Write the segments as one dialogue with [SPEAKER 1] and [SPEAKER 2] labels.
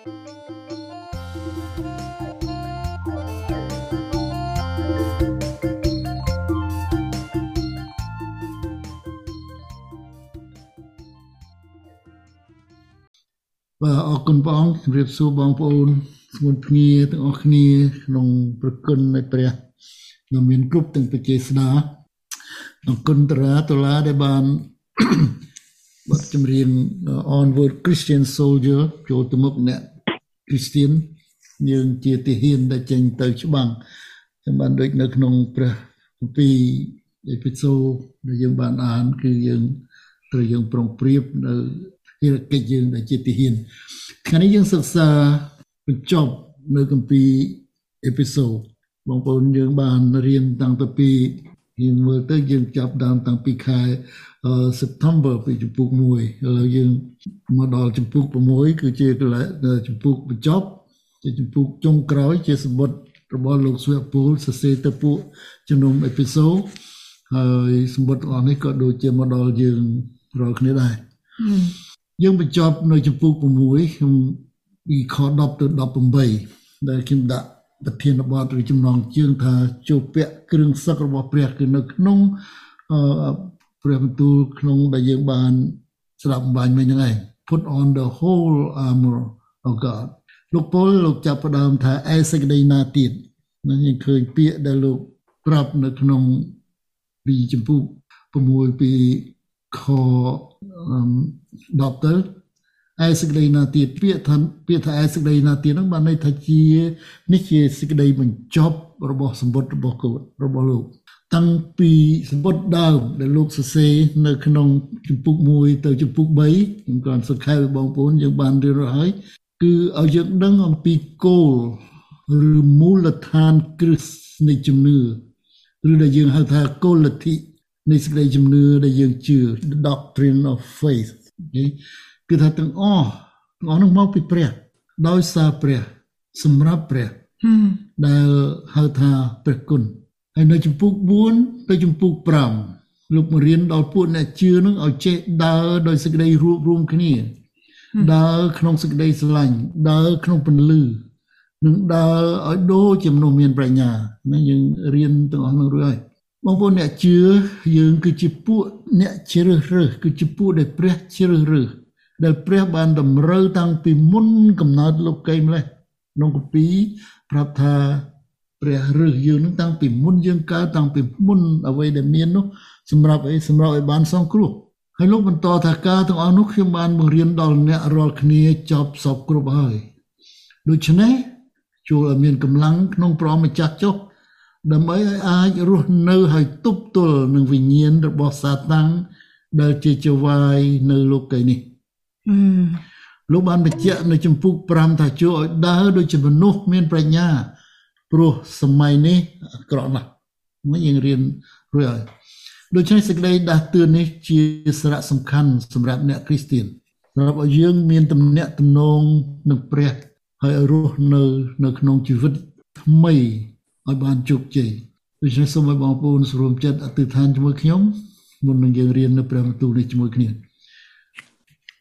[SPEAKER 1] បាទអរគុណព្រះអង្គជម្រាបសួរបងប្អូនស្មុនភ្ងាទាំងអស់គ្នាក្នុងប្រគុណនៃព្រះដែលមានគ្រប់ទាំងបជាស្ដាអរគុណតារាតុលាដែលបាន បទចម្រៀង Onward Christian Soldier ចូលទៅមុខអ្នក Christian យើងជាទាហានដែលចេញទៅច្បាំងចាំបានដូចនៅក្នុងព្រះគម្ពីរអេពីសូតដែលយើងបានអាន គឺយើងត្រូវយើងប្រុងប្រៀបនៅភារកិច្ចយើងដែលជាទាហានថ្ងៃនេះយើងសិក្សាបញ្ចប់នៅគម្ពីរអេពីសូតបងប្អូនយើងបានរៀនតាំងពីយើងមើលទៅយើងចាប់ដើមតាំងពីខែ September ពីជំពូក1ឥឡូវយើងមកដល់ជំពូក6គឺជាកន្លែងជំពូកបញ្ចប់ជាជំពូកចុងក្រោយជាសម្បត្តិរបស់លោកស្វពូលសរសេរទៅពួកជំនុំអេពីសូតហើយសម្បត្តិរបស់នេះក៏ដូចជាមកដល់យើងរាល់គ្នាដែរយើងបញ្ចប់នៅចំពោះ6ខ្ញុំពីខ10ទៅ18ដែលខ្ញុំដាក់ប្រធានបទឬចំណងជើងថាជួបពាក់គ្រឿងសឹករបស់ព្រះគឺនៅក្នុងអឺ ព្រះបន្ទូលក្នុងដែលយើងបានស្ដាប់បាញ់មិញហ្នឹងឯង put on the whole armor of God លោកពលលោកចាប់ផ្ដើមថាអេសេចក្តីណាទៀតនឹងយើងឃើញពាក្យដែលលោកប្រាប់នៅក្នុងពីចម្ពោះ6ពីខ10ទៅ ឯសេចក្តីណាទៀតពាក្យថាពាក្យថាឯសេចក្តីណាទៀតហ្នឹងបានន័យថាជានេះជាសេចក្តីបញ្ចប់របស់សម្បត្តិរបស់កូនរបស់លោកតាំងពីសម្បត្តិដើមដែលលោកសរសេរនៅក្នុងជំពូក1ទៅជំពូក3ខ្ញុំក៏សង្ខេបបងប្អូនយើងបានរៀនហើយគឺឲ្យយើងដឹងអំពីគោលឬមូលដ្ឋានគ្រឹះនៃជំនឿឬដែលយើងហៅថាគោលលទ្ធិនៃសេចក្តីជំនឿដែលយើងជឿ the doctrine of faith គឺ ថាទាំងអស់ទាំងអស់នឹងមកពីព្រះ ដោយសារព្រះសម្រាប់ព្រះដែលហៅថាព្រះគុណហើយនៅចំពុក4ទៅចំពុក5លោកមករៀនដល់ពួកអ្នកជឿនឹងឲ្យចេះដើរដោយសេចក្តីរួបរวมគ្នា ដើរក្នុងសេចក្តីស្រឡាញ់ដើរក្នុងពន្លឺនឹងដើរឲ្យដូចជាមនុស្សមានប្រាជ្ញាណាយើងរៀនទាំងអស់នឹងរួចហើយបងប្អូនអ្នកជឿយើងគឺជាពួកអ្នកជ្រើសរើសគឺជាពួកដែលព្រះជ្រើសរើស ដែលព្រះបានតម្រូវតាំងពីមុនកំណើតលោកីម្លេះក្នុងគម្ពីរប្រាប់ថាព្រះរើសយើងនឹងតាំងពីមុនយើងកើតតាំងពីមុនអ្វីដែលមាននោះសម្រាប់អីសម្រាប់ឲ្យបានសងគ្រោះហើយលោកបន្តថាការទាំងអស់នោះខ្ញុំបានបង្រៀនដល់អ្នករាល់គ្នាចប់សពគ្រប់ហើយដូច្នេះចូលឲ្យមានកម្លាំងក្នុងព្រះម្ចាស់ចុះដើម្បីឲ្យអាចរស់នៅហើយទប់ទល់នឹងវិញ្ញាណរបស់សាតាំងដែលជាចវាយនៅលោកីនេះ លោកបានបញ្ជាក់នៅចំពុក5ថាជួយឲ្យដើរដូចជាមនុស្សមានប្រាជ្ញាព្រោះសម័យនេះអាក្រក់ណាស់មកយើងរៀនរួចហើយដូច្នេះសេចក្តីដាស់តឿននេះជាសារៈសំខាន់សម្រាប់អ្នកគ្រីស្ទានសម្រាប់ឲ្យយើងមានទំនាក់ទំនងនឹងព្រះហើយរស់នៅនៅក្នុងជីវិតថ្មីឲ្យបានជោគជ័យដូច្នេះសូមឲ្យបងប្អូនស្រួមចិត្តអធិដ្ឋានជាមួយខ្ញុំមុននឹងយើងរៀននៅព្រះបន្ទូលនេះជាមួយគ្នា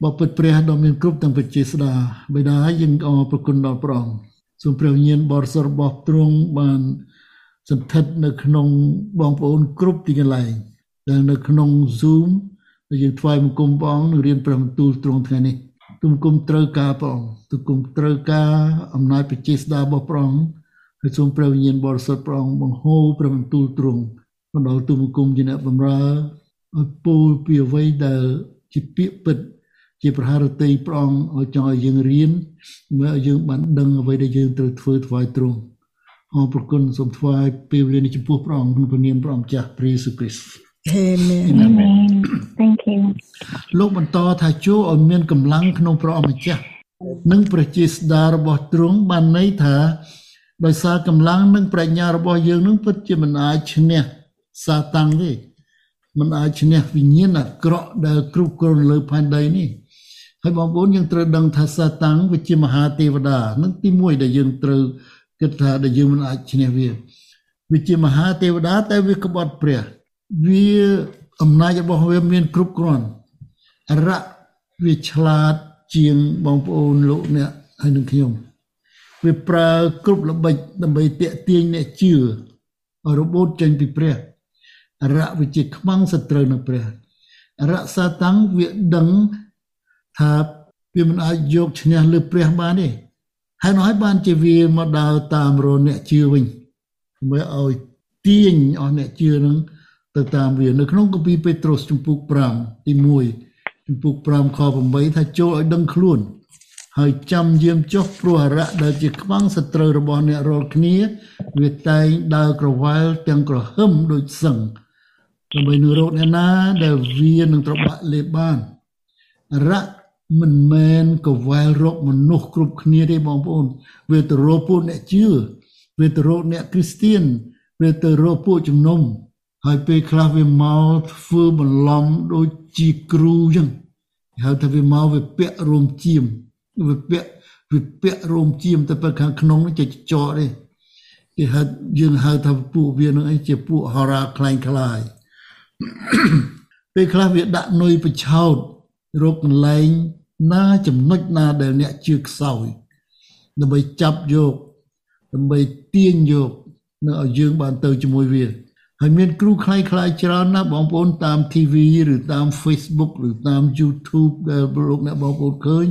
[SPEAKER 1] បបិទ្ធព្រះដ៏មានគ្រប់ទាំងវិជាស្ដាបិតាយើងអរប្រគុណដល់ព្រះអង្គសូមព្រះវិញ្ញាណបរិសុទ្ធរបស់ទ្រង់បានសន្ធិដ្ឋនៅក្នុងបងប្អូនគ្រប់ទីកន្លែងដែលនៅក្នុង Zoom ដែលយើងថ្វាយបង្គំព្រះអង្គនឹងរៀនព្រះបន្ទូលទ្រង់ថ្ងៃនេះទុំគុំត្រូវការព្រះអង្គទុំគុំត្រូវការអំណាចបជាស្ដារបស់ព្រះអង្គហើយសូមព្រះវិញ្ញាណបរិសុទ្ធព្រះអង្គបង្ហូរព្រះបន្ទូលទ្រង់មកដល់ទុំគុំជាអ្នកបម្រើឲ្យពោលពីអ្វីដែលជាពាក្យពិត ជាប្រហារតីព្រះអង្គឲ្យចង់ឲ្យយើងរៀនមើលឲ្យយើងបានដឹងអ្វីដែលយើងត្រូវធ្វើថ្វាយទ្រង់អរព្រគុណសូមថ្វាយពេលវេលានេះចំពោះព្រះអង្គក្នុងព្រះនាមព្រះអង្គចាស់ព្រះយេស៊ូវគ្រីស្ទ
[SPEAKER 2] Amen.
[SPEAKER 3] Amen. Thank you.
[SPEAKER 1] លោកបន្តថាចូលឲ្យមានកម្លាំងក្នុងព្រះអម្ចាស់និងប្រជាស្ដាររបស់ទ្រង់បានន័យថាដោយសារកម្លាំងនិងប្រាជ្ញារបស់យើងនឹងពិតជាមិនអាចឈ្នះសាតាំងទេមិនអាចឈ្នះវិញ្ញាណអាក្រក់ដែលគ្រប់គ្រងលើផែនដីនេះ ហើយបងប្អូនយើងត្រូវដឹងថាសាតាំងវាជាមហាទេវតានឹងទី1ដែលយើងត្រូវគិតថាដែលយើងមិនអាចឈ្នះវាវាជាមហាទេវតាតែវាក្បត់ព្រះវាអំណាចរបស់វាមានគ្រប់គ្រាន់រៈវាឆ្លាតជាងបងប្អូនលោកអ្នកហើយនឹងខ្ញុំវាប្រើគ្រប់ល្បិចដើម្បីតាក់ទាញអ្នកជឿឲ្យរបូតចេញពីព្រះអរៈវាជាខ្មាំងសត្រូវនឹងព្រះអរៈសាតាំងវាដឹង ថាវាមិនអាចយកឈ្នះលើព្រះបានទេហើយនោះហើយបានជាវាមកដើរតាមរអ្នកជឿវិញមើលឲ្យទាញអស់អ្នកជឿនឹងទៅតាមវានៅក្នុងគម្ពីរពេត្រុសជំពូក5ទី1ជំពូក5ខ8ថាចូលឲ្យដឹងខ្លួន ហើយចាំយាមចុះព្រោះអរៈដែលជាខ្មាំងសត្រូវរបស់អ្នករាល់គ្នាវាតែងដើរក្រវ៉ាល់ទាំងក្រហមដូចសឹងដើម្បីនឹងរោគអ្នកណាដែលវានឹងត្របាក់លេបបានអរៈ មិនមែនកវែលរកមនុស្សគ្រប់គ្នាទេបងប្អូនវាទៅរកពួកអ្នកជឿវាទៅរកអ្នកគ្រីស្ទៀនវាទៅរកពួកជំនុំ ហើយពេលខ្លះវាមកធ្វើបន្លំដូចជាគ្រូចឹងហៅថាវាមកវាពាក់រោមជាមវាពាក់វាពាក់រោមជាមតែពេលខាងក្នុងចេះចោទេគេហៅយើងហៅថាពួកវានឹងអីជាពួកហរាខ្លែងខ្លាយពេលខ្លះវាដាក់នុយបញ្ឆោតរកកន្លែង ណាចំណុចណាដែលអ្នកជឿខ្សោយដើម្បីចាប់យកដើម្បីទាញយកនៅឲ្យយើងបានទៅជាមួយវាហើយមានគ្រូខ្លៃៗច្រើនណាស់បងប្អូនតាម TV ឬតាម Facebook ឬតាម YouTube ដែលលោកអ្នកបងប្អូនឃើញ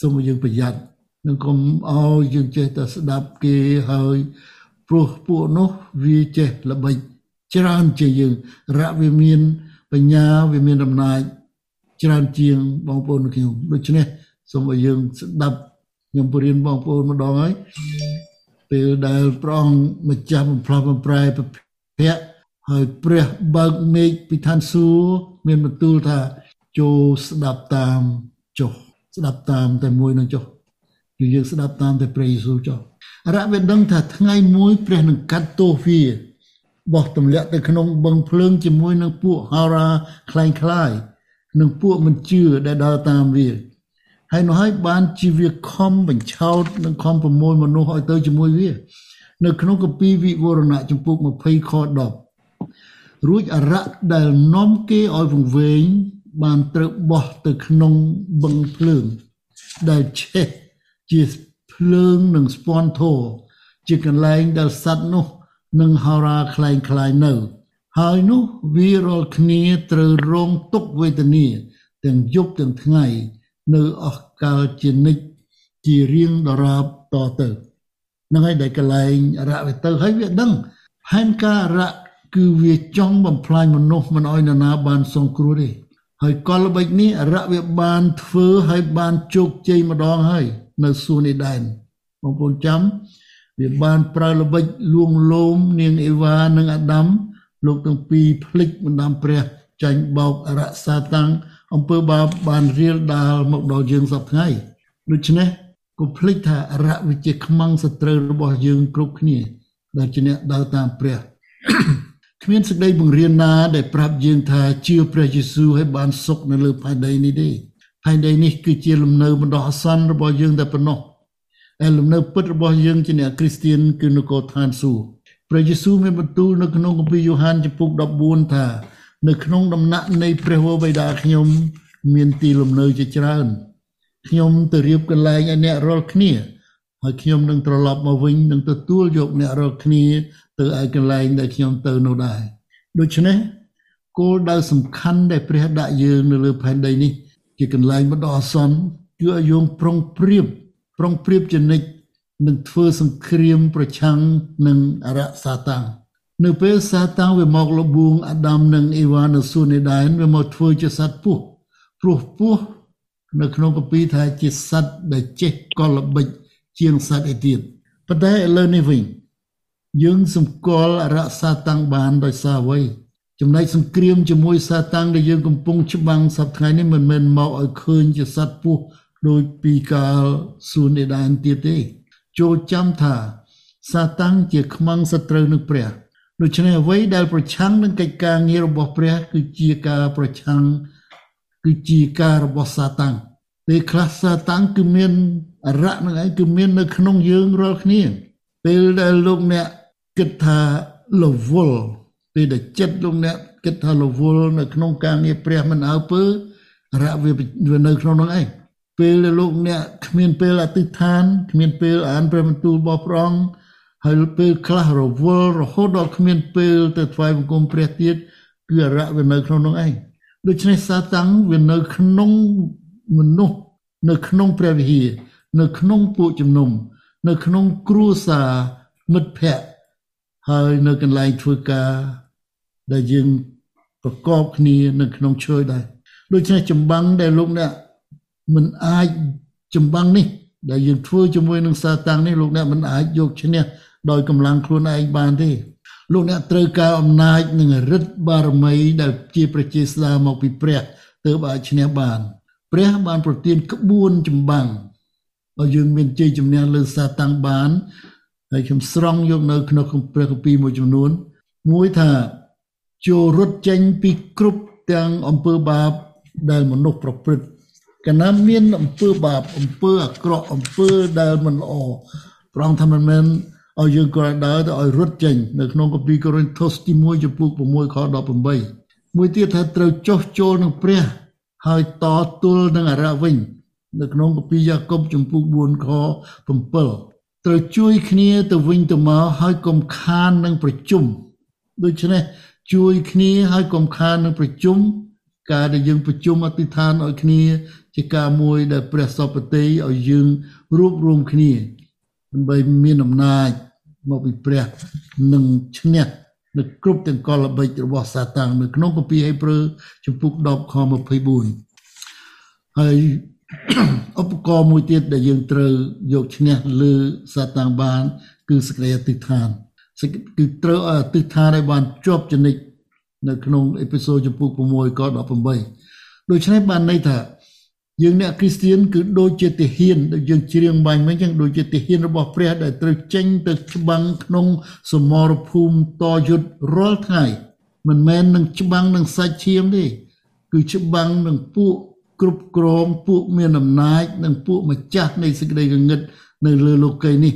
[SPEAKER 1] សូមឲ្យយើងប្រយ័ត្ននឹងកុំឲ្យយើងចេះតែស្ដាប់គេហើយព្រោះពួកនោះវាចេះល្បិចច្រើនជាងយើងរៈវាមានបញ្ញាវាមានអំណាច ច្រើនជាងបងប្អូនខ្ញុំដូច្នេះសូមឲ្យយើងស្ដាប់ខ្ញុំពរៀនបងប្អូនម្ដងហើយពេលដែលព្រះអង្គម្ចាស់បំផ្លាស់បំប្រែប្រភៈហើយព្រះបើកមេឃពីឋានសួគ៌មានបន្ទូលថាចូលស្ដាប់តាមចុះស្ដាប់តាមតែមួយនឹងចុះគឺយើងស្ដាប់តាមតែព្រះយេស៊ូវចុះរៈវាដឹងថាថ្ងៃមួយព្រះនឹងកាត់ទោសវាបោះទម្លាក់ទៅក្នុងបឹងភ្លើងជាមួយនឹងពួកហោរាខ្លែងខ្លាយ និងពួកមិនជឿដែលដើរតាមវាហើយនោះហើយបានជាវាខំបញ្ឆោតនិងខំប្រមូលមនុស្សឲ្យទៅជាមួយវា នៅក្នុងគម្ពីរវិវរណៈចំពុក20ខ10រួចអរៈដែលនាំគេឲ្យវង្វេងបានត្រូវបោះទៅក្នុងបឹងភ្លើងដែលឆេះជាភ្លើងនិងស្ពាន់ធោជាកន្លែងដែលសត្វនោះនឹងហោរាคล้ายคล้ายនៅ ហើយនោះវារាល់គ្នាត្រូវរងទុក្ខវេទនាទាំងយប់ទាំងថ្ងៃ នៅអស់កលជានិច្ចជារៀងដរាបតទៅនឹងហើយដែលកលែងអរៈវាទៅហើយវាដឹងផែនការអរៈគឺវាចង់បំផ្លាញមនុស្សមិនឲ្យនរណាបានសង្គ្រោះទេហើយកលល្បិចនេះអរៈវាបានធ្វើហើយបានជោគជ័យម្ដងហើយ នៅសួនអេដែនបងប្អូនចាំ វាបានប្រើល្បិចលួងលោមនាងអេវ៉ានិងអាដាម លោកទាំងពីរភ្លេចបណ្ដាំព្រះចាញ់បោកអរសាតាំងអំពើបាបបានរៀលដាលមកដល់យើងសពថ្ងៃដូច្នេះកុំភ្លេចថាអរៈវិជាខ្មាំងសត្រូវរបស់យើងគ្រប់គ្នាដែលជាអ្នកដើរតាមព្រះគ្មានសេចក្តីបង្រៀនណា ដែលប្រាប់យើងថាជឿព្រះយេស៊ូវឲ្យបានសុខនៅលើផែនដីនេះទេផែនដីនេះគឺជាលំនៅបណ្ដោះអាសន្នរបស់យើងតែប៉ុណ្ណោះហើយលំនៅពិតរបស់យើងជាអ្នកគ្រីស្ទានគឺនគរឋានសួគ៌ ព្រះយេស៊ូវមានបន្ទូលនៅក្នុងគម្ពីរយ៉ូហានចំពុក14ថានៅក្នុងដំណាក់នៃព្រះវរបិតាខ្ញុំ មានទីលំនៅជាច្រើនខ្ញុំទៅរៀបកន្លែងឲ្យអ្នករាល់គ្នាហើយខ្ញុំនឹងត្រឡប់មកវិញនឹងទទួលយកអ្នករាល់គ្នាទៅឯកន្លែងដែលខ្ញុំទៅនោះដែរដូច្នេះគោលដៅសំខាន់ដែលព្រះដាក់យើងនៅលើផែនដីនេះ ជាកន្លែងបណ្ដោះអាសន្នគឺឲ្យយើងប្រុងប្រៀបប្រុងប្រៀបជានិច្ច នឹងធ្វើសង្គ្រាមប្រឆាំងនឹងអរៈសាតាំងនៅពេលសាតាំងវាមកលបួងអាដាមនិងអេវ៉ានៅសួនអេដែនវាមកធ្វើជាសត្វពស់ព្រោះពស់នៅក្នុងកាពីថាជាសត្វដែលចេះកលល្បិចជាងសត្វឯទៀតប៉ុន្តែឥឡូវនេះវិញយើងសម្គាល់អរៈសាតាំងបានដោយសារអ្វីចំណែកសង្គ្រាមជាមួយសាតាំងដែលយើងកំពុងច្បាំងសប្តាហ៍នេះមិនមែនមកឲ្យឃើញជាសត្វពស់ដោយពីកាលសួនអេដែនទៀតទេ ចូលចាំថាសាតាំងជាខ្មាំងសត្រូវនឹងព្រះដូច្នេះអ្វីដែលប្រឆាំងនឹងកិច្ចការងាររបស់ព្រះ គឺជាការប្រឆាំងគឺជាការរបស់សាតាំងពេលខ្លះសាតាំងគឺមានអរៈនឹងឯងគឺមាននៅក្នុងយើងរាល់គ្នាពេលដែលលោកអ្នកគិតថាលវលពេលដែលចិត្តលោកអ្នកគិតថាលវលនៅក្នុងការងារព្រះមិនអើពើអរៈវានៅក្នុងនោះឯង ពពេលដែលលោកអ្នកគ្មានពេលអធិដ្ឋានគ្មានពេលអានព្រះបន្ទូលរបស់ព្រះអង្គហើយពេលខ្លះរវល់រហូតដល់គ្មានពេលទៅថ្វាយបង្គំព្រះទៀតគឺអរៈវានៅក្នុងនោះឯងដូច្នេះសាតាំងវានៅក្នុងមនុស្សនៅក្នុងព្រះវិហារនៅក្នុងពួកជំនុំ នៅក្នុងគ្រួសារមិត្តភ័ក្តិហើយនៅកន្លែងធ្វើការដែលយើងប្រកបគ្នានៅក្នុងជ្រោយដែរដូច្នេះចម្បាំងដែលលោកអ្នក មិនអាចចម្បាំងនេះ ដែលយើងធ្វើជាមួយនឹងសាតាំងនេះលោកអ្នកមិនអាចយកឈ្នះដោយកម្លាំងខ្លួនឯងបានទេលោកអ្នកត្រូវការអំណាចនិងឫទ្ធិបារមីដែលជាប្រជាស្ដារមកពីព្រះទើបអាចឈ្នះបាន ព្រះបានប្រទានក្បួនចម្បាំងឲ្យយើងមានជ័យជំនះលើសាតាំងបានហើយខ្ញុំស្រង់យកនៅក្នុងព្រះគម្ពីរមួយចំនួន មួយថាចូលរត់ចេញពីគ្រប់ទាំងអំពើបាបដែលមនុស្សប្រព្រឹត្ត កាលណាមានអំពើបាបអំពើអាក្រក់អំពើដែលមិនល្អប្រងថាមិនមែនឲ្យយើងក៏ដើរទៅឲ្យរត់ចេញនៅក្នុងគម្ពីរកូរិនថូសទី1ចំពុក6ខ18មួយទៀតថាត្រូវចុះចូលនឹងព្រះហើយតទល់នឹងអរៈវិញ នៅក្នុងគម្ពីរយ៉ាកុបចំពុក4ខ7ត្រូវជួយគ្នាទៅវិញទៅមកហើយកុំខាននឹងប្រជុំដូច្នេះជួយគ្នាហើយកុំខាននឹងប្រជុំការដែលយើងប្រជុំអធិដ្ឋានឲ្យគ្នា ជាការមួយដែលព្រះសពតិឲ្យយើងរួបរวมគ្នាដើម្បីមានអំណាចមកពីព្រះនឹងឈ្នះនៅគ្រប់ទាំងកលល្បិចរបស់សាតាំងនៅក្នុងគម្ពីរហេព្រើរជំពូក10ខ24ហើយឧបករណ៍មួយទៀតដែលយើងត្រូវយកឈ្នះលើសាតាំងបាន គឺសេចក្តីអធិដ្ឋានគឺត្រូវអធិដ្ឋានឲ្យបានជាប់ចនិចនៅក្នុងអេពីសូតចំពុក6ក18ដូច្នេះបានន័យថា យើងអ្នកគ្រីស្ទៀនគឺដូចជាទាហានដែលយើងច្រៀងបាញ់មិញចឹងដូចជាទាហានរបស់ព្រះដែលត្រូវចេញទៅច្បាំងក្នុងសមរភូមិតយុទ្ធរាល់ថ្ងៃមិនមែននឹងច្បាំងនឹងសាច់ឈាមទេគឺច្បាំងនឹងពួកគ្រប់គ្រងពួកមានអំណាចនិងពួកម្ចាស់នៃសេចក្តីកងឹតនៅលើលោកីនេះ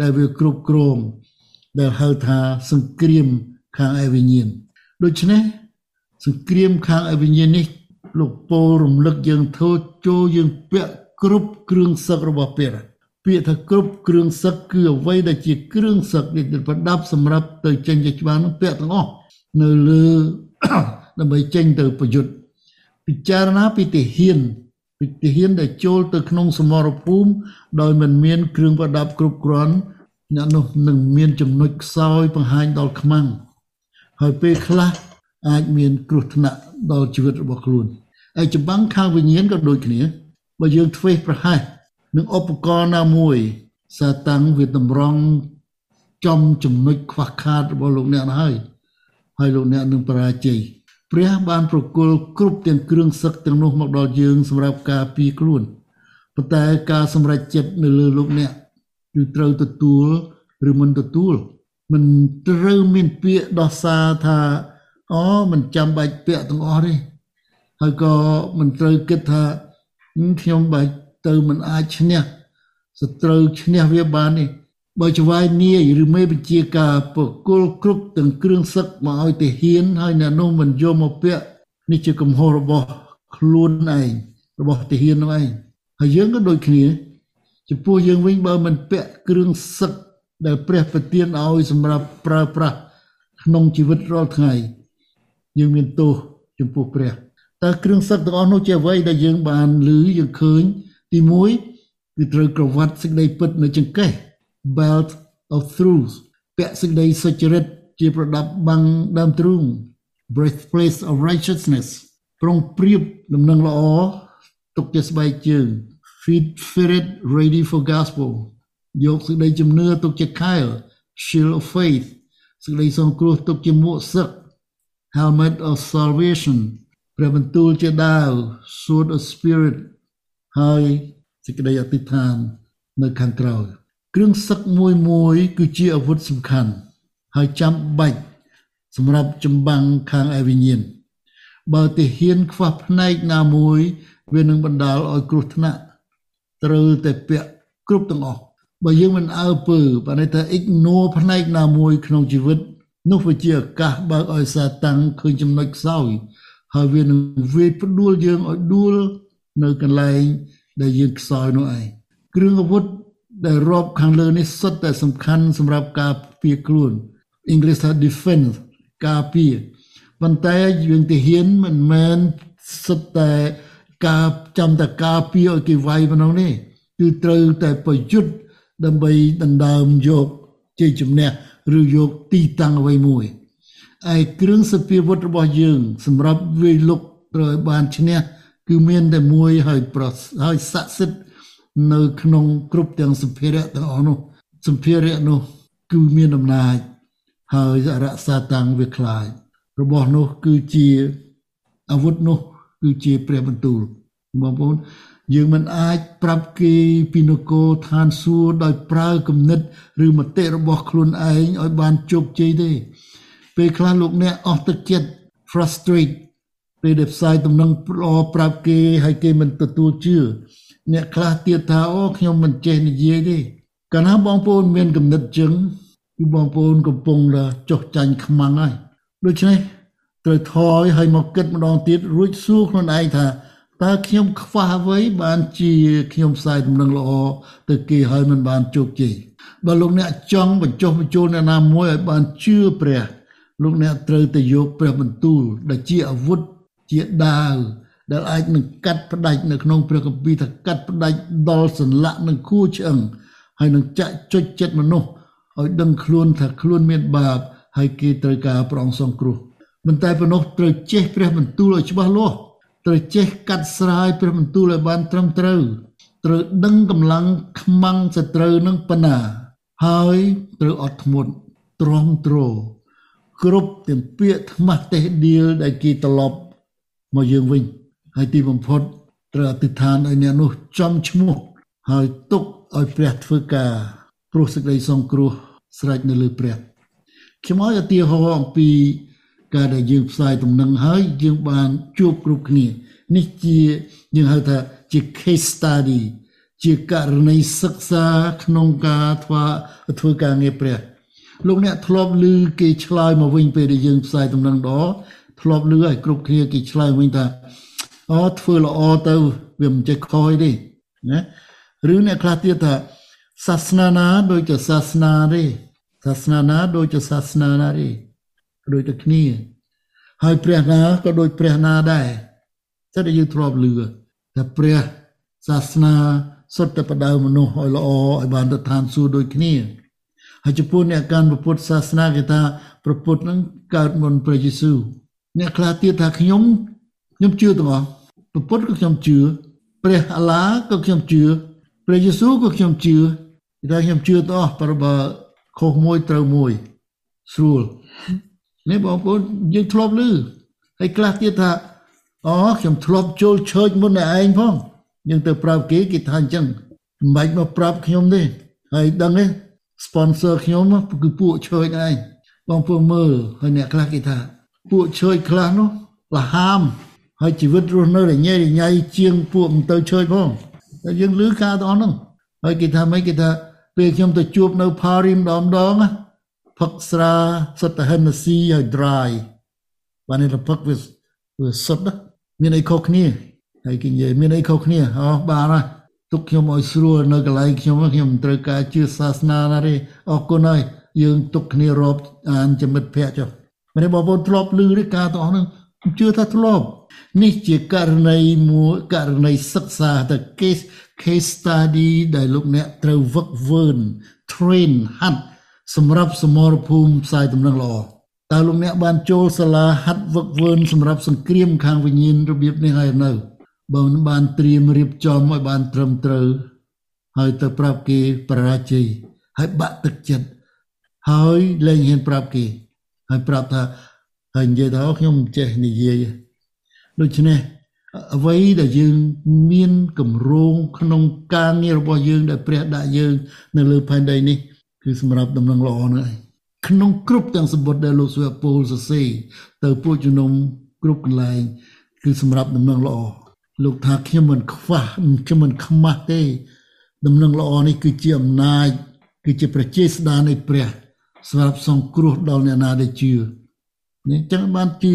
[SPEAKER 1] ដែលវាគ្រប់គ្រងដែលហៅថាសង្គ្រាមខាងឯវិញ្ញាណដូច្នេះសង្គ្រាមខាងឯវិញ្ញាណនេះ លោកពោលរំលឹកយើងធ្វើចូលយើងពាក់គ្រប់គ្រឿងសឹករបស់ព្រះពាក្យថាគ្រប់គ្រឿងសឹកគឺអ្វីដែលជាគ្រឿងសឹកដែលប្រដាប់សម្រាប់ទៅចេញជាច្បាស់នោះពាក់ទាំងអស់នៅលើដើម្បីចេញទៅប្រយុទ្ធពិចារណាពីទាហានពីទាហានដែលចូលទៅក្នុងសមរភូមិដោយមិនមានគ្រឿងប្រដាប់គ្រប់គ្រាន់អ្នកនោះនឹងមានចំណុចខ្សោយបង្ហាញដល់ខ្មាំងហើយពេលខ្លះ អាចមានគ្រោះថ្នាក់ដល់ជីវិតរបស់ខ្លួនហើយចម្បាំងខាងវិញ្ញាណក៏ដូចគ្នាបើយើងធ្វេសប្រហែសនឹងឧបករណ៍ណាមួយសាតាំងវាតម្រង់ចំចំណុចខ្វះខាតរបស់លោកអ្នកហើយហើយលោកអ្នកនឹងបរាជ័យព្រះបានប្រគល់គ្រប់ទាំងគ្រឿងសឹកទាំងនោះមកដល់យើងសម្រាប់ការពារខ្លួនប៉ុន្តែការសម្រេចចិត្តនៅលើលោកអ្នកគឺត្រូវទទួលឬមិនទទួលមិនត្រូវមានពាក្យដោះសារថា អូមិនចាំបាច់ពាក្យទាំងអស់ទេហើយក៏មិនត្រូវគិតថាខ្ញុំបាច់ទៅមិនអាចឈ្នះសត្រូវឈ្នះវាបានទេបើចវាយនាយឬមេបញ្ជាការពគល់គ្រប់ទាំងគ្រឿងសឹកមកឲ្យទៅហ៊ានហើយអ្នកនោះមិនយកមកពាក់នេះជាកំហុសរបស់ខ្លួនឯងរបស់ទាហាននោះឯងហើយយើងក៏ដូចគ្នាចំពោះយើងវិញបើមិនពាក់គ្រឿងសឹកដែលព្រះប្រទានឲ្យសម្រាប់ប្រើប្រាស់ក្នុងជីវិតរាល់ថ្ងៃ យើងមានទោសចំពោះព្រះតើគ្រឿងសឹកទាំងអស់នោះជាអ្វីដែលយើងបានឮយើងឃើញទី1គឺត្រូវក្រវ៉ាត់សេចក្តីពិតនៅចង្កេះ belt of truth ពាក់សេចក្តីសុចរិតជាប្រដាប់បាំងដើមទ្រូង breastplate of righteousness ប្រុងប្រៀបដំណឹងល្អទុកជាស្បែកជើង feet fitted ready for gospel យកសេចក្តីជំនឿទុកជាខែល shield of faith សេចក្តីសង្គ្រោះទុកជាមួកសឹក helmet of salvation ព្រះបន្ទូលជាដាវ sword of spirit ហើយសេចក្តីអធិដ្ឋាន នៅខាងក្រោយ គ្រឿងសឹកមួយមួយគឺជាអាវុធសំខាន់ហើយចាំបាច់សម្រាប់ចម្បាំងខាងអវិញ្ញាណបើទាហានខ្វះផ្នែកណាមួយ វានឹងបណ្ដាលឲ្យគ្រោះថ្នាក់ត្រូវតែពាក់គ្រប់ទាំងអស់បើយើងមិនអើពើបើន័យថា ignore ផ្នែកណាមួយក្នុងជីវិត នោះវាជាឱកាសបើកឲ្យសាតាំងឃើញចំណុចខ្សោយហើយវានឹងវាយផ្ដួលយើងឲ្យដួលនៅកន្លែងដែលយើងខ្សោយនោះឯងគ្រឿងអាវុធដែលរាប់ខាងលើនេះសុទ្ធតែសំខាន់សម្រាប់ការពារខ្លួនអង់គ្លេសថា defense ការពារប៉ុន្តែយើងទៅហ៊ានមិនមែនសុទ្ធតែការចាំតែការពារឲ្យគេវាយប៉ុណ្ណោះនេះគឺត្រូវតែប្រយុទ្ធដើម្បីដណ្ដើមយកជ័យជំនះ ឬយកទីតាំងអ្វីមួយឯគ្រឿងសព្វាវុធរបស់យើង សម្រាប់វាយលុកត្រូវបានឈ្នះគឺមានតែមួយហើយប្រហើយស័ក្តិសិទ្ធិនៅក្នុងគ្រប់ទាំងសម្ភារៈទាំងអស់នោះសម្ភារៈនោះគឺមានអំណាចហើយរក្សាតាំងវាខ្លាចរបស់នោះគឺជាអាវុធនោះគឺជាព្រះបន្ទូលបងប្អូន យើងមិនអាចប្រាប់គេពីនគរឋានសួគ៌ដោយប្រើគំនិត ឬមតិរបស់ខ្លួនឯងឲ្យបានជោគជ័យទេ ពេលខ្លះលោកអ្នកអស់ទឹកចិត្ត frustrate ពេលដែលផ្សាយដំណឹងល្អប្រាប់គេហើយគេមិនទទួលជឿអ្នកខ្លះទៀតថាអូខ្ញុំមិនចេះនិយាយទេកាលណាបងប្អូនមានគំនិតចឹងគឺបងប្អូនកំពុងចុះចាញ់ខ្មាំងហើយដូច្នេះត្រូវថយហើយមកគិតម្ដងទៀតរួចសួរខ្លួនឯងថា តើខ្ញុំខ្វះអ្វីបានជាខ្ញុំផ្សាយដំណឹងល្អទៅគេហើយមិនបានជោគជ័យបើលោកអ្នកចង់បញ្ចុះបញ្ចូលអ្នកណាមួយឲ្យបានជឿព្រះលោកអ្នកត្រូវតែយកព្រះបន្ទូលដែលជាអាវុធជាដាវដែលអាចនឹងកាត់ផ្ដាច់នៅក្នុងព្រះគម្ពីរថាកាត់ផ្ដាច់ដល់សន្លាក់នឹងខួរឆ្អឹងហើយនឹងចាក់ចុចចិត្តមនុស្សឲ្យដឹងខ្លួនថាខ្លួនមានបាបហើយគេត្រូវការប្រងសង្គ្រោះមិនតែប៉ុណ្ណោះត្រូវចេះព្រះបន្ទូលឲ្យច្បាស់លាស់ ត្រូវចេះកាត់ស្រាយព្រះបន្ទូលឲ្យបានត្រឹមត្រូវត្រូវដឹងកម្លាំងខ្មាំងសត្រូវនឹងប៉ុណ្ណា ហើយត្រូវអត់ធ្មត់ទ្រាំទ្រគ្រប់ទាំងពាក្យថ្មាស់ទេសដៀលដែលគេត្រឡប់មកយើងវិញ ហើយទីបំផុតត្រូវអធិដ្ឋានឲ្យអ្នកនោះចំឈ្មោះហើយទុកឲ្យព្រះធ្វើការព្រោះសេចក្តីសង្គ្រោះស្រេចនៅលើព្រះខ្ញុំឲ្យឧទាហរណ៍អំពី ការដែលយើងផ្សាយដំណឹងហើយយើងបានជួបគ្រប់គ្នា នេះជាយើងហៅថាជា case study ជាករណីសិក្សាក្នុងការធ្វើធ្វើការងារព្រះលោកអ្នកធ្លាប់ឮគេឆ្លើយមកវិញពេលដែលយើងផ្សាយដំណឹងដ៏ធ្លាប់ឮឲ្យគ្រប់គ្នាគេឆ្លើយវិញថាអូធ្វើល្អទៅវាមិនចេះខ້ອຍទេណាឬអ្នកខ្លះទៀតថាសាសនាណាដូចជាសាសនាទេសាសនាណាដូចជាសាសនាណាទេ ដូចតែគ្នា ហើយព្រះណាក៏ដូចព្រះណាដែរតែយើងធ្លាប់ឮថាព្រះសាសនាសុទ្ធតែបដៅមនុស្សឲ្យល្អឲ្យបានទៅឋានសួគ៌ដូចគ្នាហើយចំពោះអ្នកកាន់ពុទ្ធសាសនាគេថាព្រះពុទ្ធនឹងកើតមុនព្រះយេស៊ូវអ្នកខ្លះទៀតថាខ្ញុំខ្ញុំជឿទាំងអស់ព្រះពុទ្ធក៏ខ្ញុំជឿព្រះអាឡាក៏ខ្ញុំជឿព្រះយេស៊ូវក៏ខ្ញុំជឿគេថាខ្ញុំជឿទាំងអស់ប្របើខុសមួយត្រូវមួយស្រួល នេះបងប្អូនយើងធ្លាប់ឮហើយខ្លះទៀតថាអូខ្ញុំធ្លាប់ចូលឆើចមុនតែឯងផងយើងទៅប្រាប់គេគេថាអញ្ចឹងមិនបាច់មកប្រាប់ខ្ញុំទេហើយដឹងទេ sponsor ខ្ញុំគឺពួកឆើចឯងបងប្អូនមើលហើយអ្នកខ្លះគេថា ពួកឆើចខ្លះនោះលហាម ហើយជីវិតរស់នៅរញ៉េរញ៉ៃជាងពួកមិនទៅឆើចផងតែយើងឮការទាំងអស់ហ្នឹងហើយគេថាម៉េចគេថាពេលខ្ញុំទៅជួបនៅផារីម្ដងម្ដង ផឹកស្រាសុទ្ធតែ Hennessy ហើយ dry បាននេះផឹកវាវាសុទ្ធមានអីខុសគ្នាហើយគេនិយាយមានអីខុសគ្នាអូបានហើយទុកខ្ញុំឲ្យស្រួលនៅកន្លែងខ្ញុំខ្ញុំមិនត្រូវការជឿសាសនាណាទេអរគុណហើយយើងទុកគ្នារាប់អានជាមិត្តភ័ក្តិចុះមិនបងប្អូនធ្លាប់ឮឬការទាំងអស់ហ្នឹងជឿថាធ្លាប់នេះជាករណីមួយករណីសិក្សាទៅ case case study ដែលលោកអ្នកត្រូវវឹកវើ train ហាត់ សម្រាប់សមរភូមិផ្សាយដំណឹងល្អតើលោកអ្នកបានចូលសាលាហាត់វឹកវើសម្រាប់សង្គ្រាមខាងវិញ្ញាណរបៀបនេះហើយនៅបើមិនបានត្រៀមរៀបចំឲ្យបានត្រឹមត្រូវហើយទៅប្រាប់គេបរាជ័យហើយបាក់ទឹកចិត្តហើយលែងហ៊ានប្រាប់គេហើយប្រាប់ថាហើយនិយាយថាខ្ញុំមិនចេះនិយាយដូច្នេះអ្វីដែលយើងមានកម្រងក្នុងការងាររបស់យើងដែលព្រះដាក់យើងនៅលើផែនដីនេះ គឺសម្រាប់ដំណឹងល្អនោះឯងក្នុងគ្រប់ទាំងសម្បត្តិដែលលោកសុវពលសរសេរទៅពួកជំនុំគ្រប់កន្លែង គឺសម្រាប់ដំណឹងល្អលោកថាខ្ញុំមិនខ្វះខ្ញុំមិនខ្មាស់ទេ ដំណឹងល្អនេះគឺជាអំណាចគឺជាប្រជាស្ដារនៃព្រះសម្រាប់សង្គ្រោះដល់អ្នកណាដែលជឿនេះចឹងបានជា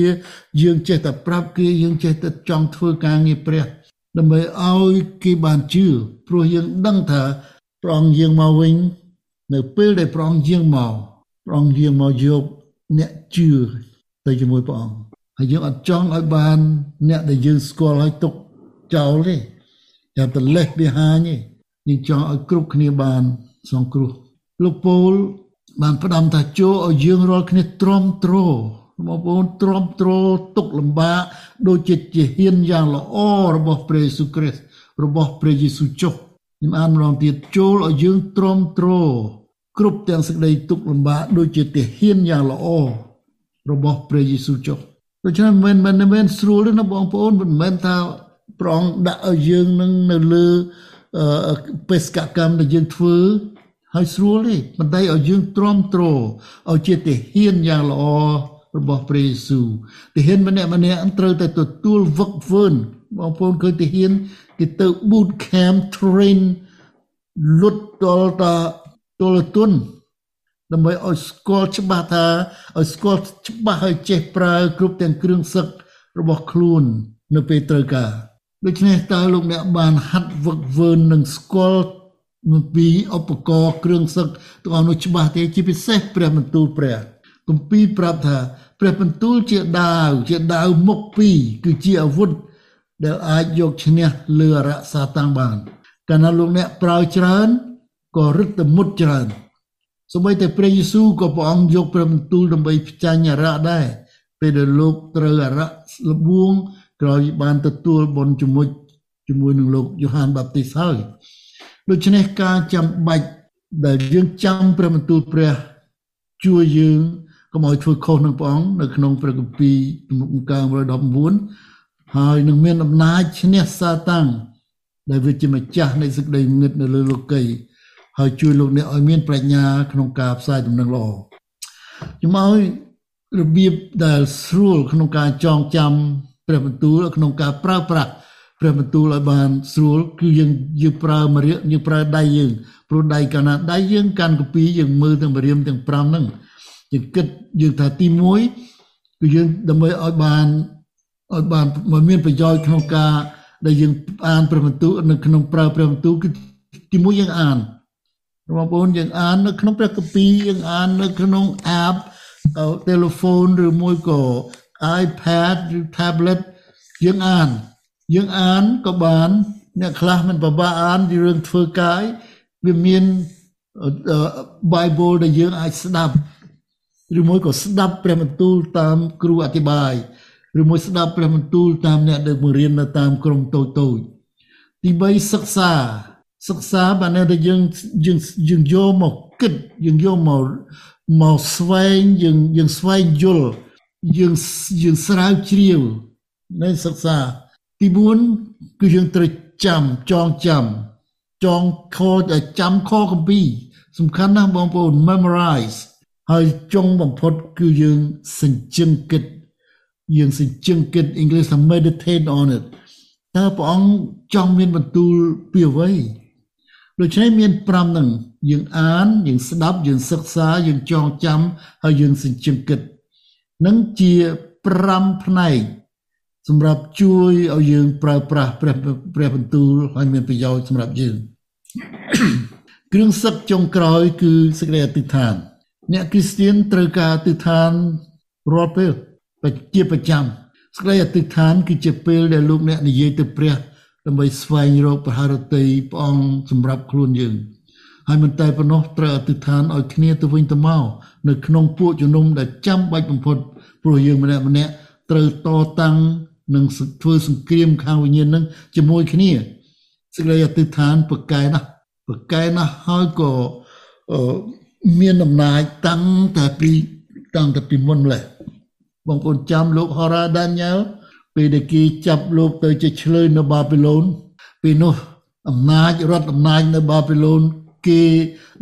[SPEAKER 1] យើងចេះតែប្រាប់គេយើងចេះតែចង់ធ្វើការងារព្រះ ដើម្បីឲ្យគេបានជឿព្រោះយើងដឹងថាព្រះអង្គយាងមកវិញ នៅពេលដែលព្រះអង្គយាងមកព្រះអង្គយាងមកយកអ្នកជឿទៅជាមួយព្រះអង្គហើយយើងអត់ចង់ឲ្យបាន អ្នកដែលយើងស្គាល់ឲ្យទុកចោលទេចាំតែលេះបិហាញទេយើងចង់ឲ្យគ្រប់គ្នាបានសង្គ្រោះលោកពូលបានផ្ដាំថាចូលឲ្យយើងរាល់គ្នាទ្រាំទ្របងប្អូនទ្រាំទ្រទុកលំបាកដូចជាជាហ៊ានយ៉ាងល្អរបស់ព្រះយេស៊ូវគ្រីស្ទរបស់ព្រះយេស៊ូវចុះ ខ្ញុំអានម្ដងទៀតចូលឲ្យយើងទ្រាំទ្រគ្រប់ទាំងសេចក្តីទុកលំបាកដូចជាទាហានយ៉ាងល្អរបស់ព្រះយេស៊ូវចុះដូច្នេះមិនមែនមិនមែនស្រួលទេណាបងប្អូនមិនមែនថាប្រងដាក់ឲ្យយើងនឹងនៅលើបេសកកម្មដែលយើងធ្វើហើយស្រួលទេប៉ុន្តែឲ្យយើងទ្រាំទ្រឲ្យជាទាហានយ៉ាងល្អរបស់ព្រះយេស៊ូវទាហានម្នាក់ម្នាក់ត្រូវតែទទួលវឹកវើបងប្អូនឃើញទាហាន គេទៅ boot camp train លុតដល់តាទល់ទុនដើម្បីឲ្យស្គាល់ច្បាស់ថាឲ្យស្គាល់ច្បាស់ឲ្យចេះប្រើគ្រប់ទាំងគ្រឿងសឹករបស់ខ្លួន នៅពេលត្រូវការដូច្នេះតើលោកអ្នកបានហាត់វឹកវើនឹងស្គាល់អំពីឧបករណ៍គ្រឿងសឹកទាំងអស់នោះច្បាស់ទេជាពិសេសព្រះបន្ទូលព្រះគម្ពីរប្រាប់ថាព្រះបន្ទូលជាដាវជាដាវមុខពីរគឺជាអាវុធ ដែលអាចយកឈ្នះលើអរិយសាតាំងបានកាលណាលោកអ្នកប្រើច្រើនក៏រឹតតែមុតច្រើនសូម្បីតែព្រះយេស៊ូវក៏ព្រះអង្គយកព្រះបន្ទូលដើម្បីផ្ចាញ់អរិយដែរពេលដែលលោកត្រូវអរិយលបួងក្រោយបានទទួលបុណ្យជាមួយជាមួយនឹងលោកយ៉ូហានបាប់ទីសហើយដូច្នេះការចាំបាច់ដែលយើងចាំព្រះបន្ទូលព្រះជួយយើងកុំឲ្យធ្វើខុសនឹងព្រះអង្គនៅក្នុងព្រះគម្ពីរទំនុកការ119 ហើយនឹងមានអំណាចឈ្នះសាតាំងដែលវាជាម្ចាស់នៃសេចក្តីងឹតនៅលើលោកីហើយជួយលោកអ្នកឲ្យមានប្រាជ្ញាក្នុងការផ្សាយដំណឹងល្អខ្ញុំឲ្យរបៀបដែលស្រួលក្នុងការចងចាំព្រះបន្ទូលក្នុងការប្រើប្រាស់ព្រះបន្ទូលឲ្យបានស្រួលគឺយើងយើងប្រើមរៀយើងប្រើដៃយើងព្រោះដៃកាលណាដៃយើងកាន់កពីយើងមើលទាំងមរៀមទាំង5ហ្នឹងយើងគិតយើងថាទី1គឺយើងដើម្បីឲ្យបាន ឲ្យបានមានប្រយោជន៍ក្នុងការដែលយើងអានព្រះបន្ទូលនៅក្នុងប្រើព្រះបន្ទូលគឺទី1យើងអានបងប្អូនយើងអាននៅក្នុងព្រះគម្ពីរយើងអាននៅក្នុង app ទូរស័ព្ទឬមួយក៏ iPad ឬ tablet យើងអានយើងអានក៏បានអ្នកខ្លះមិនពិបាកអានពីរឿងធ្វើកាយវាមាន Bible ដែលយើងអាចស្ដាប់ឬមួយក៏ស្ដាប់ព្រះបន្ទូលតាមគ្រូអធិប្បាយ ឬមួយស្ដាប់ព្រះបន្ទូលតាមអ្នកដែលបង្រៀននៅតាមក្រុមតូចតូចទី3សិក្សាសិក្សាបានតែយើងយើងយើងយកមកគិតយើងយកមកមកស្វែងយើងយើងស្វែងយល់យើងយើងស្រាវជ្រាវនៅសិក្សាទី4គឺយើងត្រូវចាំចងចាំចងខចាំខកម្ពីសំខាន់ណាស់បងប្អូន memorize ហើយចុងបំផុតគឺយើងសេចក្ដីគិត យើងសេចក្ដីគិត English ថា meditate on it តើព្រះអង្គចង់មានបន្ទូលពីអ្វីដូច្នេះមាន5ហ្នឹងយើងអានយើងស្ដាប់យើងសិក្សាយើងចងចាំហើយយើងសេចក្ដីគិតនឹងជា5ផ្នែកសម្រាប់ជួយឲ្យយើងប្រើប្រាស់ព្រះព្រះបន្ទូលឲ្យមានប្រយោជន៍សម្រាប់យើងគ្រឿងសឹកចុងក្រោយគឺសេចក្តីអធិដ្ឋាន អ្នកគ្រីស្ទៀនត្រូវការអធិដ្ឋានរាល់ពេល ជាប្រចាំសេចក្តីអធិដ្ឋាន គឺជាពេលដែលលោកអ្នកនិយាយទៅព្រះដើម្បីស្វែងរកប្រហារតីព្រះអង្គសម្រាប់ខ្លួនយើង ហើយមិនតែប៉ុណ្ណោះត្រូវអធិដ្ឋានឲ្យគ្នាទៅវិញទៅមកនៅក្នុងពួកជំនុំដែលចាំបាច់បំផុតព្រោះយើងម្នាក់ម្នាក់ត្រូវតតាំងនិងធ្វើសង្គ្រាមខាងវិញ្ញាណនឹងជាមួយគ្នាសេចក្តីអធិដ្ឋានប្រកែណាស់ប្រកែណាស់ហើយក៏មានអំណាចតាំងតែពីតាំងតែពីមុនម្លេះ បងប្អូនចាំលោកហរ៉ាដានីយ៉ែលពេលដែលគេចាប់លោកទៅជាឆ្លើយនៅបាប៊ីឡូនពេលនោះអំណាចរដ្ឋអំណាចនៅបាប៊ីឡូនគេ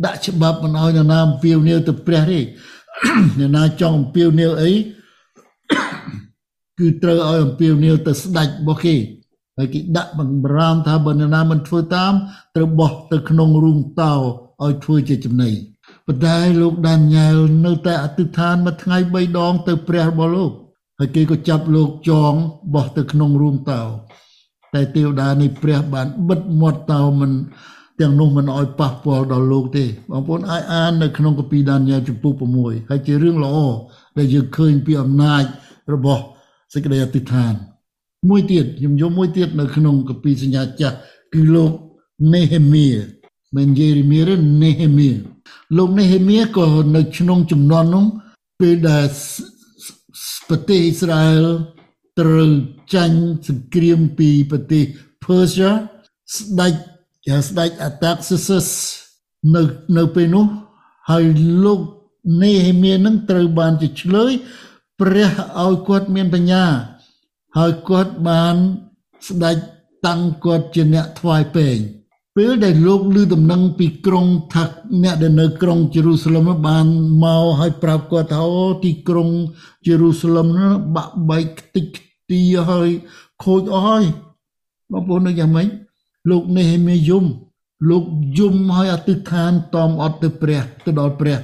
[SPEAKER 1] ដាក់ច្បាប់មិនឲ្យនរណាអំពាវនាវទៅព្រះទេអ្នកណាចង់អំពាវនាវអីគឺត្រូវឲ្យអំពាវនាវទៅស្ដេចរបស់គេហើយគេដាក់បង្រាមថាបើនរណាមិនធ្វើតាមត្រូវបោះទៅក្នុងរូងតោឲ្យធ្វើជាចំណី ប៉ុន្តែលោកដានីយ៉ែលនៅតែអធិដ្ឋានមួយថ្ងៃ3ដងទៅព្រះរបស់លោកហើយគេក៏ចាប់លោកចងបោះទៅក្នុងរូងតោតែទេវតានៃព្រះបានបិទមាត់តោមិនទាំងនោះមិនឲ្យប៉ះពាល់ដល់លោកទេបងប្អូនអាចអាននៅក្នុងកាពីដានីយ៉ែលចំពុក6ហើយជារឿងល្អដែលយើងឃើញពីអំណាចរបស់សេចក្តីអធិដ្ឋាន មួយទៀតខ្ញុំយកមួយទៀតនៅក្នុងកាពីសញ្ញាចាស់គឺលោកនេហេមៀ មិនយេរេមៀឬនេហេមៀលោកនេហេមៀក៏នៅក្នុងចំនួននោះពេលដែលប្រទេសអ៊ីស្រាអែលត្រូវចាញ់សង្គ្រាមពីប្រទេស Persia ស្ដេចយ៉ាងស្ដេច Artaxerxes នៅនៅពេលនោះហើយលោកនេហេមៀនឹងត្រូវបានជាឆ្លើយព្រះឲ្យគាត់មានបញ្ញា ហើយគាត់បានស្ដេចតាំងគាត់ជាអ្នកថ្វាយពេង ពេលដែលលោកឮដំណឹងពីក្រុងថាអ្នកដែលនៅក្រុងយេរូសាឡឹមបានមកហើយប្រាប់គាត់ថាអូទីក្រុងយេរូសាឡឹមបាក់បែកខ្ទេចខ្ទីហើយខូចអស់ហើយបងប្អូននឹកយ៉ាងម៉េចលោកនេះមេយំលោកយំហើយអធិដ្ឋានតមអត់ទៅព្រះទៅដល់ព្រះ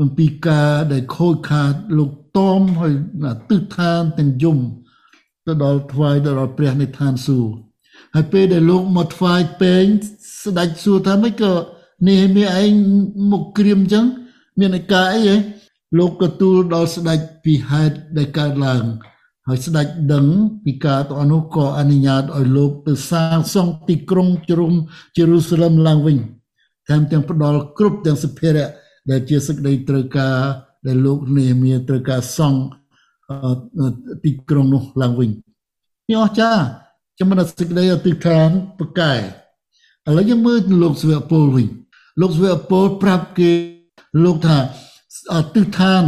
[SPEAKER 1] អំពីការដែលខូចខាតលោកតមហើយអធិដ្ឋានទាំងយំទៅដល់ថ្វាយទៅដល់ព្រះនៃឋានសួគ៌ហើយពេលដែលលោកមកថ្វាយពេង ស្ដេចសួរថាម៉េចក៏នេះមានឯងមកក្រៀមអញ្ចឹងមានឯកាអីហ៎លោកក៏ទូលដល់ស្ដេចពីហេតុដែលកើតឡើង ហើយស្ដេចដឹងពីការទៅនោះក៏អនុញ្ញាតឲ្យលោកទៅសាងសង់ទីក្រុងជ្រុំយេរូសាឡឹមឡើងវិញថែមទាំងផ្ដល់គ្រប់ទាំងសភារៈដែលជាសេចក្តីត្រូវការដែលលោកនេមៀត្រូវការសង់ទីក្រុងនោះឡើងវិញនេះអស្ចារ្យចំណុចសេចក្តីអធិដ្ឋានប្រកែ ឥឡូវយើងមើលលោកស្វេពលវិញលោកស្វេពលប្រាប់គេលោកថាអធិដ្ឋាន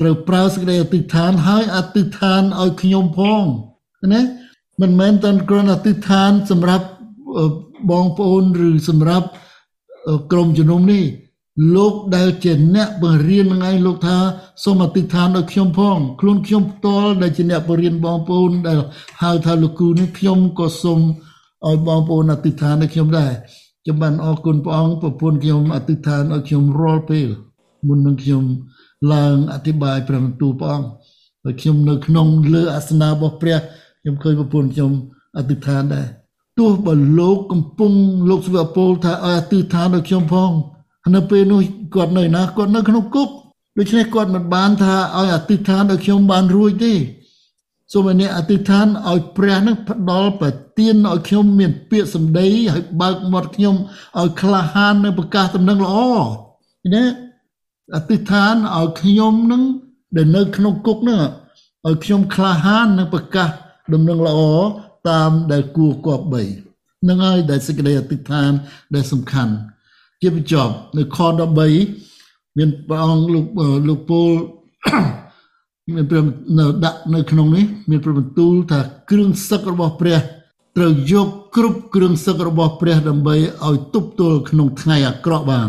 [SPEAKER 1] ត្រូវប្រើសេចក្តីអធិដ្ឋានហើយអធិដ្ឋានឲ្យខ្ញុំផងណាមិនមែនតែគ្រាន់អធិដ្ឋានសម្រាប់បងប្អូនឬសម្រាប់ក្រុមជំនុំនេះលោកដែលជាអ្នកបង្រៀននឹងឯងលោកថាសូមអធិដ្ឋានដល់ខ្ញុំផងខ្លួនខ្ញុំផ្ទាល់ដែលជាអ្នកបង្រៀនបងប្អូនដែលហៅថាលោកគ្រូនេះខ្ញុំក៏សូម ឲ្យបងប្អូនអធិដ្ឋានដល់ខ្ញុំដែរខ្ញុំបានអរគុណព្រះអង្គប្រពន្ធខ្ញុំអធិដ្ឋានឲ្យខ្ញុំរាល់ពេលមុននឹងខ្ញុំឡើងអធិប្បាយព្រះបន្ទូលព្រះអង្គហើយខ្ញុំនៅក្នុងលើអាសនៈរបស់ព្រះខ្ញុំឃើញប្រពន្ធខ្ញុំអធិដ្ឋានដែរទោះបើលោកកំពុងលោកស្វពលថាឲ្យអធិដ្ឋានដល់ខ្ញុំផងនៅពេលនោះគាត់នៅណាគាត់នៅក្នុងគុកដូច្នេះគាត់មិនបានថាឲ្យអធិដ្ឋានដល់ខ្ញុំបានរួចទេ សូមអ្នកអធិដ្ឋានឲ្យព្រះនឹងផ្ដល់ប្រទានឲ្យខ្ញុំមានពាក្យសម្ដីឲ្យបើកមាត់ខ្ញុំឲ្យក្លាហាននៅប្រកាសដំណឹងល្អណាអធិដ្ឋានឲ្យខ្ញុំនឹងដែលនៅក្នុងគុកនឹងឲ្យខ្ញុំក្លាហាននឹងប្រកាសដំណឹងល្អតាមដែលគួរគប្បីនឹងហើយដែលសេចក្តីអធិដ្ឋានដែលសំខាន់ជាបញ្ចប់នៅខ13មានព្រះអង្គលោកលោកពូល មានព្រះនៅដាក់នៅក្នុងនេះមានព្រះបន្ទូលថាគ្រឿងសឹករបស់ព្រះត្រូវយកគ្រប់គ្រឿងសឹករបស់ព្រះដើម្បីឲ្យទប់ទល់ក្នុងថ្ងៃអាក្រក់បាន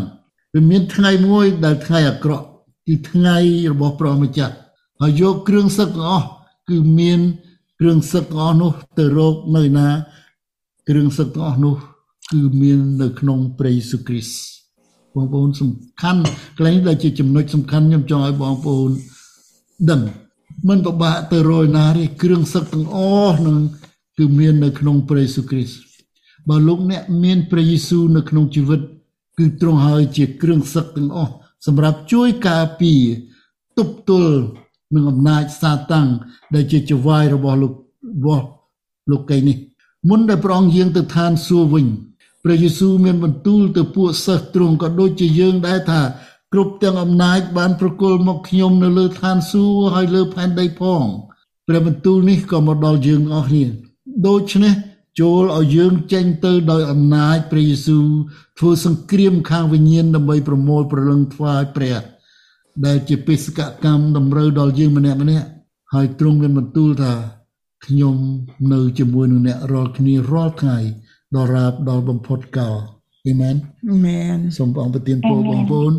[SPEAKER 1] វាមានថ្ងៃមួយដែលថ្ងៃអាក្រក់គឺថ្ងៃរបស់ព្រះម្ចាស់ហើយយកគ្រឿងសឹកទាំងអស់គឺមានគ្រឿងសឹកទាំងអស់នោះទៅរកនៅណាគ្រឿងសឹកទាំងអស់នោះគឺមាននៅក្នុងព្រះយេស៊ូវគ្រីស្ទបងប្អូនសំខាន់កន្លែងដែលជាចំណុចសំខាន់ខ្ញុំចង់ឲ្យបងប្អូន ដឹងមិនពិបាកទៅរយណាទេគ្រឿងសឹកទាំងអស់នឹងគឺមាននៅក្នុងព្រះយេស៊ូវគ្រីស្ទបើលោកអ្នកមានព្រះយេស៊ូវនៅក្នុងជីវិត គឺទ្រង់ហើយជាគ្រឿងសឹកទាំងអស់សម្រាប់ជួយការពារទប់ទល់នឹងអំណាចសាតាំងដែលជាចវាយរបស់លោករបស់លោកីនេះមុនដែលព្រះអង្គយាងទៅឋានសួគ៌វិញព្រះយេស៊ូវមានបន្ទូលទៅពួកសិស្សទ្រង់ក៏ដូចជាយើងដែរថា គ្រប់ទាំងអំណាចបានប្រគល់មកខ្ញុំនៅលើឋានសួគ៌ហើយលើផែនដីផងព្រះបន្ទូលនេះក៏មកដល់យើងអស់គ្នាដូច្នេះចូលឲ្យយើងចេញទៅដោយអំណាចព្រះយេស៊ូវធ្វើសង្គ្រាមខាងវិញ្ញាណដើម្បីប្រមូលប្រលឹងថ្វាយព្រះដែលជាបេសកកម្មតម្រូវដល់យើងម្នាក់ម្នាក់ហើយទ្រង់មានបន្ទូលថាខ្ញុំនៅជាមួយនឹងអ្នករាល់គ្នារាល់ថ្ងៃដល់រាបដល់បំផុតកលអេមែន
[SPEAKER 2] Amen.
[SPEAKER 1] សូមព្រះអង្គប្រទានពរបងប្អូន